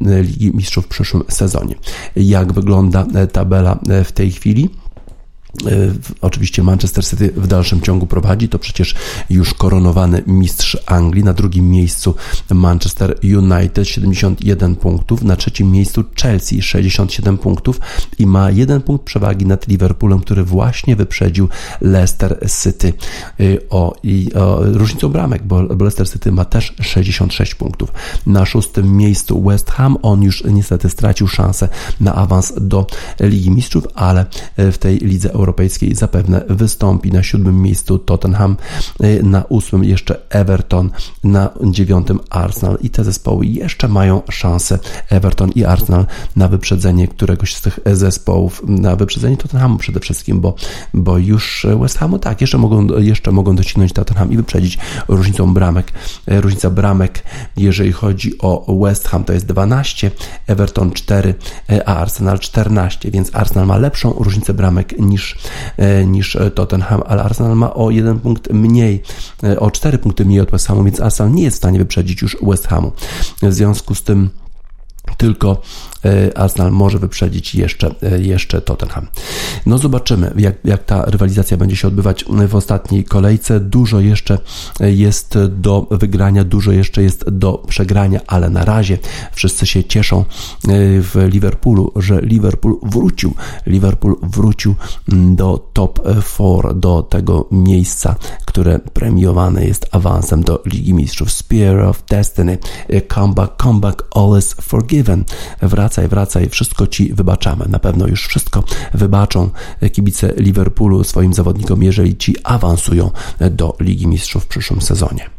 A: e, Ligi Mistrzów w przyszłym sezonie. Jak wygląda e, tabela w tej chwili? E, oczywiście Manchester City w dalszym ciągu prowadzi, to przecież już koronowany mistrz Anglii. Na drugim miejscu Manchester United 71 punktów, na trzecim miejscu Chelsea 67 punktów i ma jeden punkt przewagi nad Liverpoolem, który właśnie wyprzedził Leicester City e, o, i, o różnicą bramek, bo Leicester City ma też 66 punktów. Na szóstym miejscu West Ham, on już niestety stracił szansę na awans do Ligi Mistrzów, ale w tej lidze europejskiej Europejskiej zapewne wystąpi na siódmym miejscu Tottenham, y, na ósmym jeszcze Everton, na dziewiątym Arsenal i te zespoły jeszcze mają szansę Everton i Arsenal na wyprzedzenie któregoś z tych zespołów, na wyprzedzenie Tottenhamu przede wszystkim, bo, bo już West Hamu tak, jeszcze mogą, jeszcze mogą dociągnąć Tottenham i wyprzedzić różnicą bramek. Y, różnica bramek, jeżeli chodzi o West Ham to jest 12, Everton 4, y, a Arsenal 14, więc Arsenal ma lepszą różnicę bramek niż E, niż Tottenham, ale Arsenal ma o jeden punkt mniej, e, o cztery punkty mniej od West Hamu, więc Arsenal nie jest w stanie wyprzedzić już West Hamu. W związku z tym tylko e, Arsenal może wyprzedzić jeszcze, e, jeszcze Tottenham. No zobaczymy, jak, jak ta rywalizacja będzie się odbywać w ostatniej kolejce. Dużo jeszcze jest do wygrania, dużo jeszcze jest do przegrania, ale na razie wszyscy się cieszą e, w Liverpoolu, że Liverpool wrócił. Liverpool wrócił do top 4, do tego miejsca, które premiowane jest awansem do Ligi Mistrzów. Spear of Destiny, comeback, comeback, all is forgiven forgiven. Wracaj, wracaj, wszystko ci wybaczamy. Na pewno już wszystko wybaczą kibice Liverpoolu swoim zawodnikom, jeżeli ci awansują do Ligi Mistrzów w przyszłym sezonie.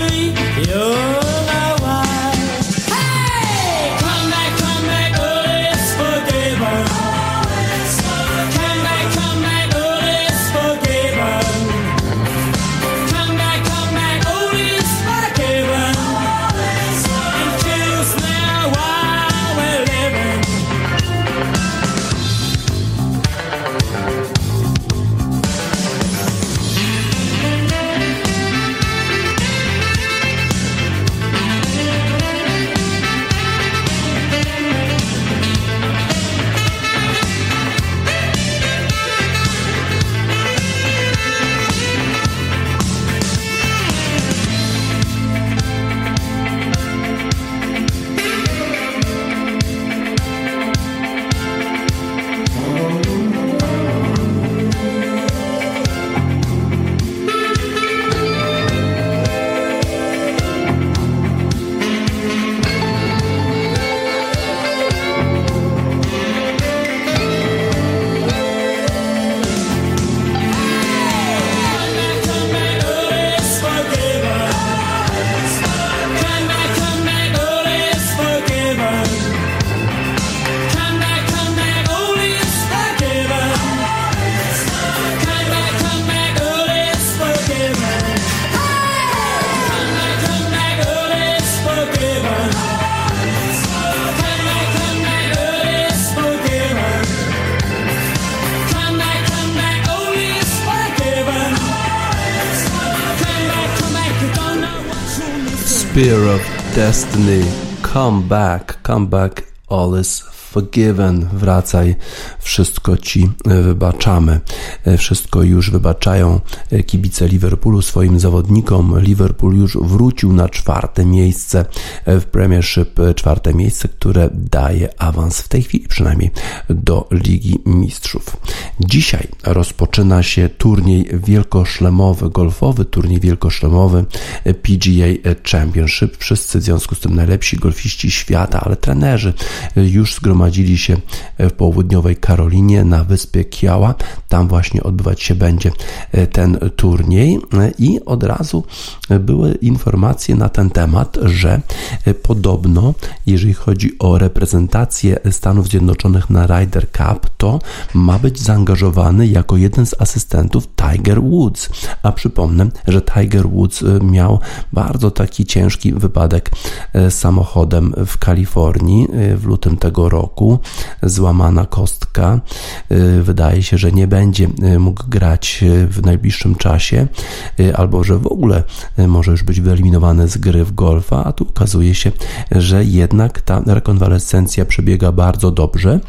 A: You're Destiny. Come back, come back, all is forgiven, wracaj, wszystko ci wybaczamy. E, wszystko już wybaczają e, kibice Liverpoolu swoim zawodnikom. Liverpool już wrócił na czwarte miejsce w Premiership, czwarte miejsce, które daje awans w tej chwili przynajmniej do Ligi Mistrzów. Dzisiaj rozpoczyna się turniej wielkoszlemowy, golfowy turniej wielkoszlemowy PGA Championship. Wszyscy w związku z tym najlepsi golfiści świata, ale trenerzy już zgromadzili się w południowej Karolinie na wyspie Kiała. Tam właśnie odbywać się będzie e, ten turniej i od razu były informacje na ten temat, że e, podobno, jeżeli chodzi o reprezentację Stanów Zjednoczonych na Ryder Cup, to ma być zaangażowany jako jeden z asystentów Tiger Woods. A przypomnę, że Tiger Woods e, miał bardzo taki ciężki wypadek samochodem w Kalifornii w lutym tego roku złamana kostka. Wydaje się, że nie będzie mógł grać y, w najbliższym czasie, albo że w ogóle może już być wyeliminowany z gry w golfa, a tu okazuje się, że jednak ta rekonwalescencja przebiega bardzo dobrze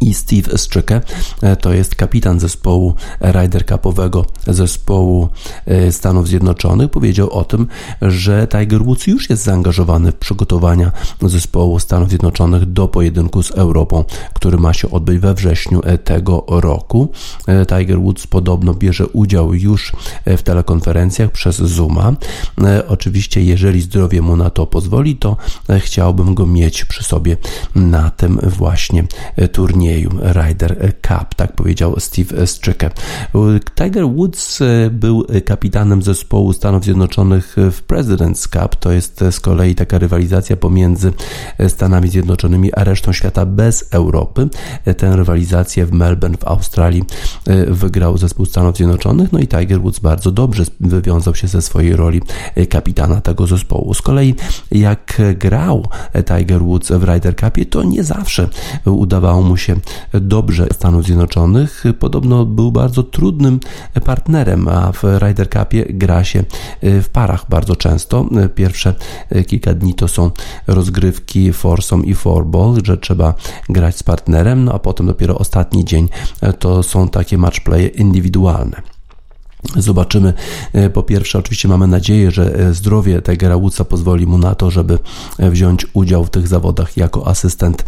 A: i Steve Strzyke e, to jest kapitan zespołu Ryder Cupowego zespołu e, Stanów Zjednoczonych powiedział o tym, że Tiger Woods już jest zaangażowany w przygotowania zespołu Stanów Zjednoczonych do pojedynku z Europą, który ma się odbyć we wrześniu e, tego roku. Tiger Woods podobno bierze udział już w telekonferencjach przez Zooma. Oczywiście, jeżeli zdrowie mu na to pozwoli, to chciałbym go mieć przy sobie na tym właśnie turnieju turnieju Ryder Cup, tak powiedział Steve Strzyke. Tiger Woods e, był kapitanem zespołu Stanów Zjednoczonych w President's Cup, to jest z kolei taka rywalizacja pomiędzy Stanami Zjednoczonymi a resztą świata bez Europy. Tę rywalizację w Melbourne w Australii e, wygrał zespół Stanów Zjednoczonych, no i Tiger Woods bardzo dobrze wywiązał się ze swojej roli kapitana tego zespołu. Z kolei jak grał Tiger Woods w Ryder Cupie, to nie zawsze udawało mu się dobrze Stanów Zjednoczonych. Podobno był bardzo trudnym partnerem, a w Ryder Cupie gra się w parach bardzo często. Pierwsze kilka dni to są rozgrywki foursome i fourball, że trzeba grać z partnerem, no a potem dopiero ostatni dzień to są takie matchplaye indywidualne. Zobaczymy. E, po pierwsze, oczywiście mamy nadzieję, że e, zdrowie Tigera Woodsa pozwoli mu na to, żeby e, wziąć udział w tych zawodach jako asystent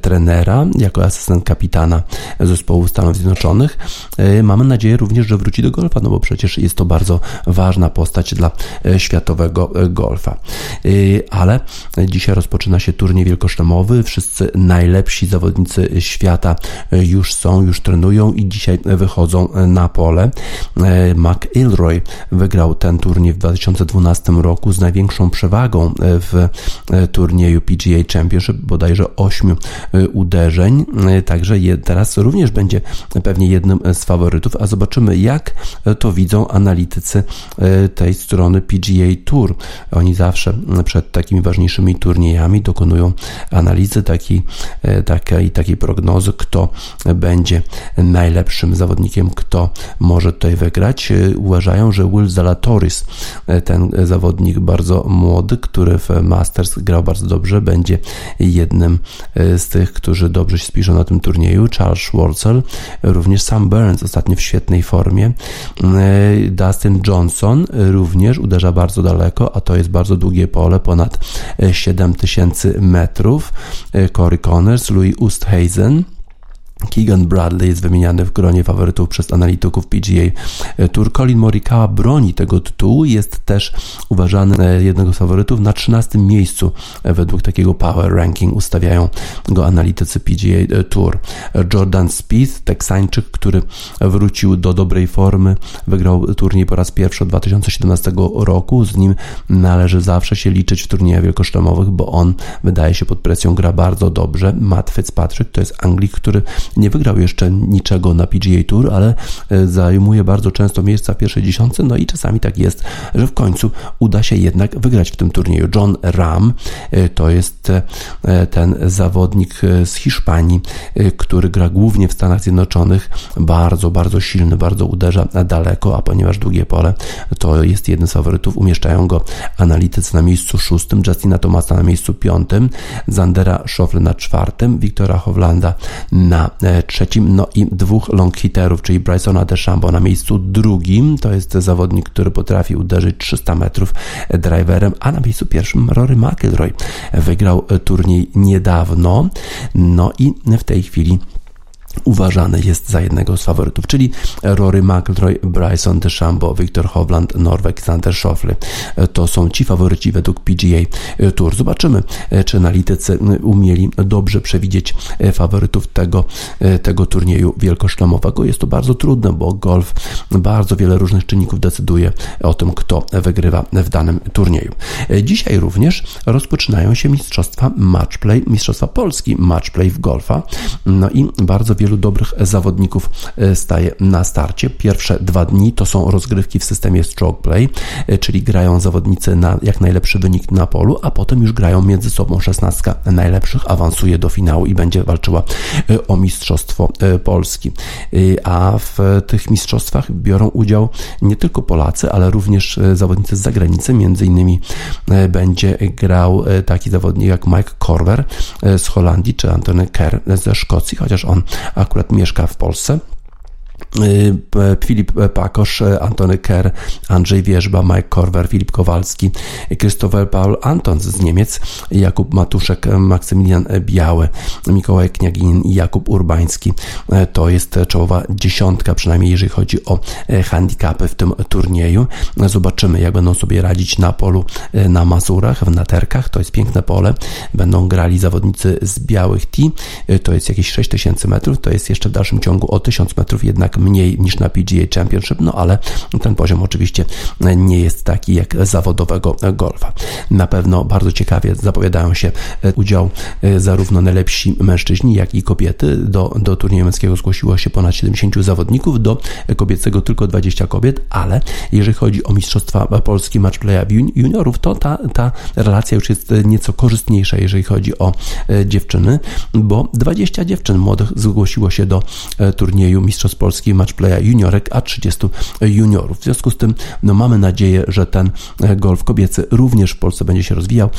A: trenera, jako asystent kapitana zespołu Stanów Zjednoczonych. Mamy nadzieję również, że wróci do golfa, no bo przecież jest to bardzo ważna postać dla światowego golfa. Ale dzisiaj rozpoczyna się turniej wielkoszlemowy. Wszyscy najlepsi zawodnicy świata już są, już trenują i dzisiaj wychodzą na pole. McIlroy wygrał ten turniej w 2012 roku z największą przewagą w e, turnieju PGA Championship, bodajże 8 e, uderzeń, e, także teraz również będzie pewnie jednym z faworytów, a zobaczymy jak to widzą analitycy tej strony PGA Tour. Oni zawsze przed takimi ważniejszymi turniejami dokonują analizy takiej, takiej, takiej prognozy, kto będzie najlepszym zawodnikiem, kto może tutaj wygrać E, uważają, że Will Zalatoris, e, ten zawodnik bardzo młody, który w Masters grał bardzo dobrze, będzie jednym e, z tych, którzy dobrze się spiszą na tym turnieju. Charles Schwartzel, również Sam Burns ostatnio w świetnej formie. Dustin Johnson również uderza bardzo daleko, a to jest bardzo długie pole, ponad 7000 metrów. Corey Connors, Louis Oosthuizen, Keegan Bradley jest wymieniany w gronie faworytów przez analityków PGA Tour. Colin Morikawa broni tego tytułu, jest też uważany e, jednego z faworytów na 13 miejscu e, według takiego power ranking ustawiają go analitycy PGA Tour. Jordan Spieth, Teksańczyk, który wrócił do dobrej formy, wygrał turniej po raz pierwszy od 2017 roku, z nim należy zawsze się liczyć w turniejach wielkoszlemowych, bo on wydaje się pod presją gra bardzo dobrze. Matt Fitzpatrick to jest Anglik, który nie wygrał jeszcze niczego na PGA Tour, ale zajmuje bardzo często miejsca w pierwszej dziesiątce, no i czasami tak jest, że w końcu uda się jednak wygrać w tym turnieju. John Ram to jest ten zawodnik z Hiszpanii, który gra głównie w Stanach Zjednoczonych, bardzo, bardzo silny, bardzo uderza daleko, a ponieważ długie pole to jest jeden z faworytów, umieszczają go analitycy na miejscu szóstym, Justina Tomasa na miejscu piątym, Zandera Schofle na czwartym, Wiktora Hovlanda na e, trzecim, no i dwóch long hitterów, czyli Brysona DeChambeau na miejscu drugim, to jest zawodnik, który potrafi uderzyć 300 metrów driverem, a na miejscu pierwszym Rory McIlroy. Wygrał turniej niedawno, no i w tej chwili uważany jest za jednego z faworytów, czyli Rory McIlroy, Bryson DeChambeau, Victor Hovland, Norweg, Sander Schauffele. To są ci faworyci według PGA Tour. Zobaczymy, czy analitycy umieli dobrze przewidzieć faworytów tego, tego turnieju wielkoszlemowego. Jest to bardzo trudne, bo golf bardzo wiele różnych czynników decyduje o tym, kto wygrywa w danym turnieju. Dzisiaj również rozpoczynają się mistrzostwa matchplay, mistrzostwa Polski matchplay w golfa. No i bardzo wiele wielu dobrych zawodników e, staje na starcie. Pierwsze dwa dni to są rozgrywki w systemie stroke play, e, czyli grają zawodnicy na jak najlepszy wynik na polu, a potem już grają między sobą 16 najlepszych, awansuje do finału i będzie walczyła e, o Mistrzostwo Polski. A w tych mistrzostwach biorą udział nie tylko Polacy, ale również zawodnicy z zagranicy, między innymi będzie grał taki zawodnik jak Mike Corver z Holandii, czy Antony Kerr ze Szkocji, chociaż on akurat mieszka w Polsce. Y, Filip Pakosz, Antony Kerr, Andrzej Wierzba, Mike Korwer, Filip Kowalski, Christopher Paul Anton z Niemiec, Jakub Matuszek, Maksymilian Biały, Mikołaj Kniagin i Jakub Urbański. E, to jest czołowa dziesiątka, przynajmniej jeżeli chodzi o e, handicapy w tym turnieju. Zobaczymy, jak będą sobie radzić na polu e, na Mazurach, w Naterkach. To jest piękne pole. Będą grali zawodnicy z białych T. To jest jakieś 6000 metrów. To jest jeszcze w dalszym ciągu o 1000 metrów jednak mniej niż na PGA Championship, no ale ten poziom oczywiście nie jest taki jak zawodowego golfa. Na pewno bardzo ciekawie zapowiadają się e, udział e, zarówno najlepsi mężczyźni, jak i kobiety. Do, do turnieju męskiego zgłosiło się ponad 70 zawodników, do kobiecego tylko 20 kobiet, ale jeżeli chodzi o Mistrzostwa Polski Matchplaya juniorów, to ta, ta relacja już jest nieco korzystniejsza, jeżeli chodzi o e, dziewczyny, bo 20 dziewczyn młodych zgłosiło się do turnieju Mistrzostw Polski matchplaya juniorek, a 30 juniorów. W związku z tym no, mamy nadzieję, że ten e, golf kobiecy również w Polsce będzie się rozwijał,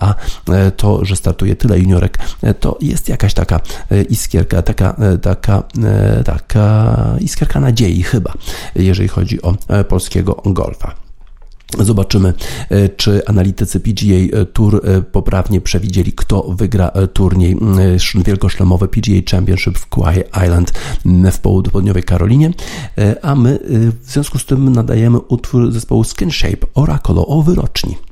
A: a e, to, że startuje tyle juniorek, e, to jest jakaś taka iskierka, taka, taka, taka iskierka nadziei chyba, jeżeli chodzi o polskiego golfa. Zobaczymy, e, czy analitycy PGA e, Tour e, poprawnie przewidzieli, kto wygra turniej wielkoszlemowy PGA Championship w Kauai Island w południowej Karolinie, a my w związku z tym nadajemy utwór zespołu Skin Shape Oracle o wyroczni.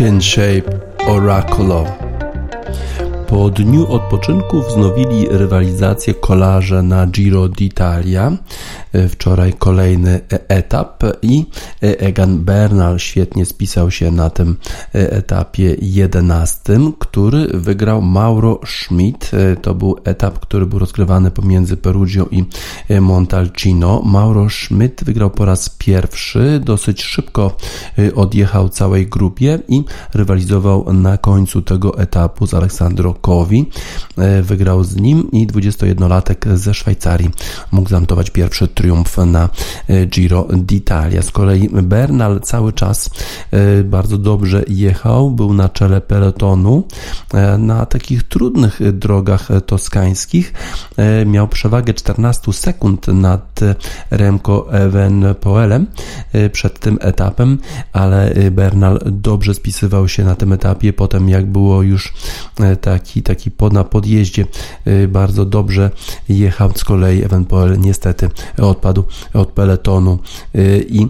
A: Shape Oraculo. Po dniu odpoczynku wznowili rywalizację kolarze na Giro d'Italia. E, wczoraj kolejny etap i Egan Bernal świetnie spisał się na tym etapie 11, który wygrał Mauro Schmidt. E, to był etap, który był rozgrywany pomiędzy Perugio i Montalcino. Mauro Schmidt wygrał po raz pierwszy, dosyć szybko e, odjechał całej grupie i rywalizował na końcu tego etapu z Aleksandro Kowi. E, wygrał z nim i 21-latek ze Szwajcarii mógł zanotować pierwszy triumf na e, Giro d'Italia. Z kolei Bernal cały czas e, bardzo dobrze jechał, był na czele pelotonu na takich trudnych drogach toskańskich. Miał przewagę 14 sekund nad Remco Evenpoelem przed tym etapem, ale Bernal dobrze spisywał się na tym etapie. Potem jak było już taki taki, pod, na podjeździe bardzo dobrze jechał. Z kolei Evenpoel niestety odpadł od peletonu i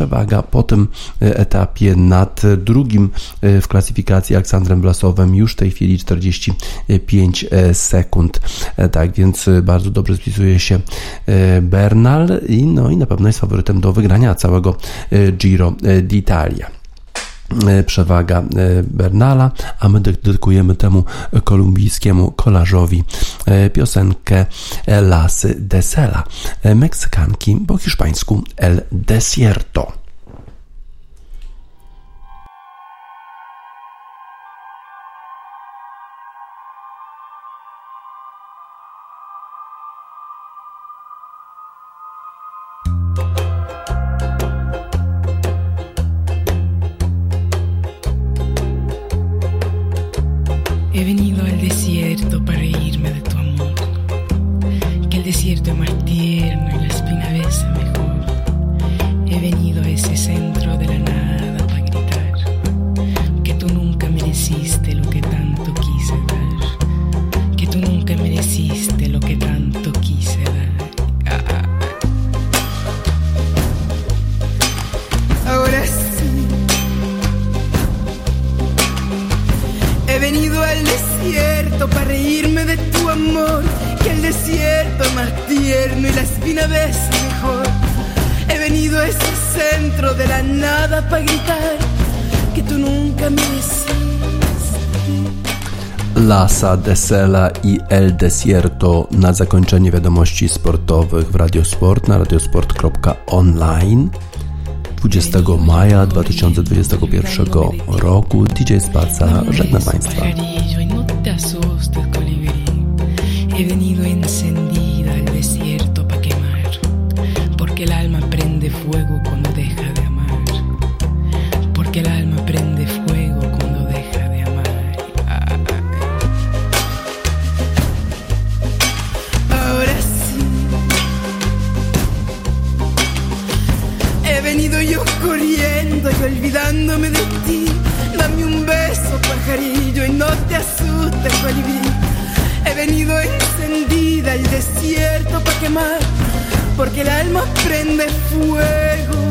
A: przewaga po tym etapie nad drugim y, w klasyfikacji Aleksandrem Blasowem już w tej chwili 45 sekund. E, tak więc bardzo dobrze spisuje się Bernal i, no, i na pewno jest faworytem do wygrania całego Giro d'Italia. E, przewaga e, Bernala, a my dedykujemy temu kolumbijskiemu kolarzowi e, piosenkę Lasy de Sela, Meksykanki po hiszpańsku El Desierto. Lasa Desela i El Desierto na zakończenie wiadomości sportowych w Radiosport na radiosport.online 20 maja 2021 roku DJ Spaca żegna Państwa. encendida el
E: desierto para quemar, porque el alma prende fuego.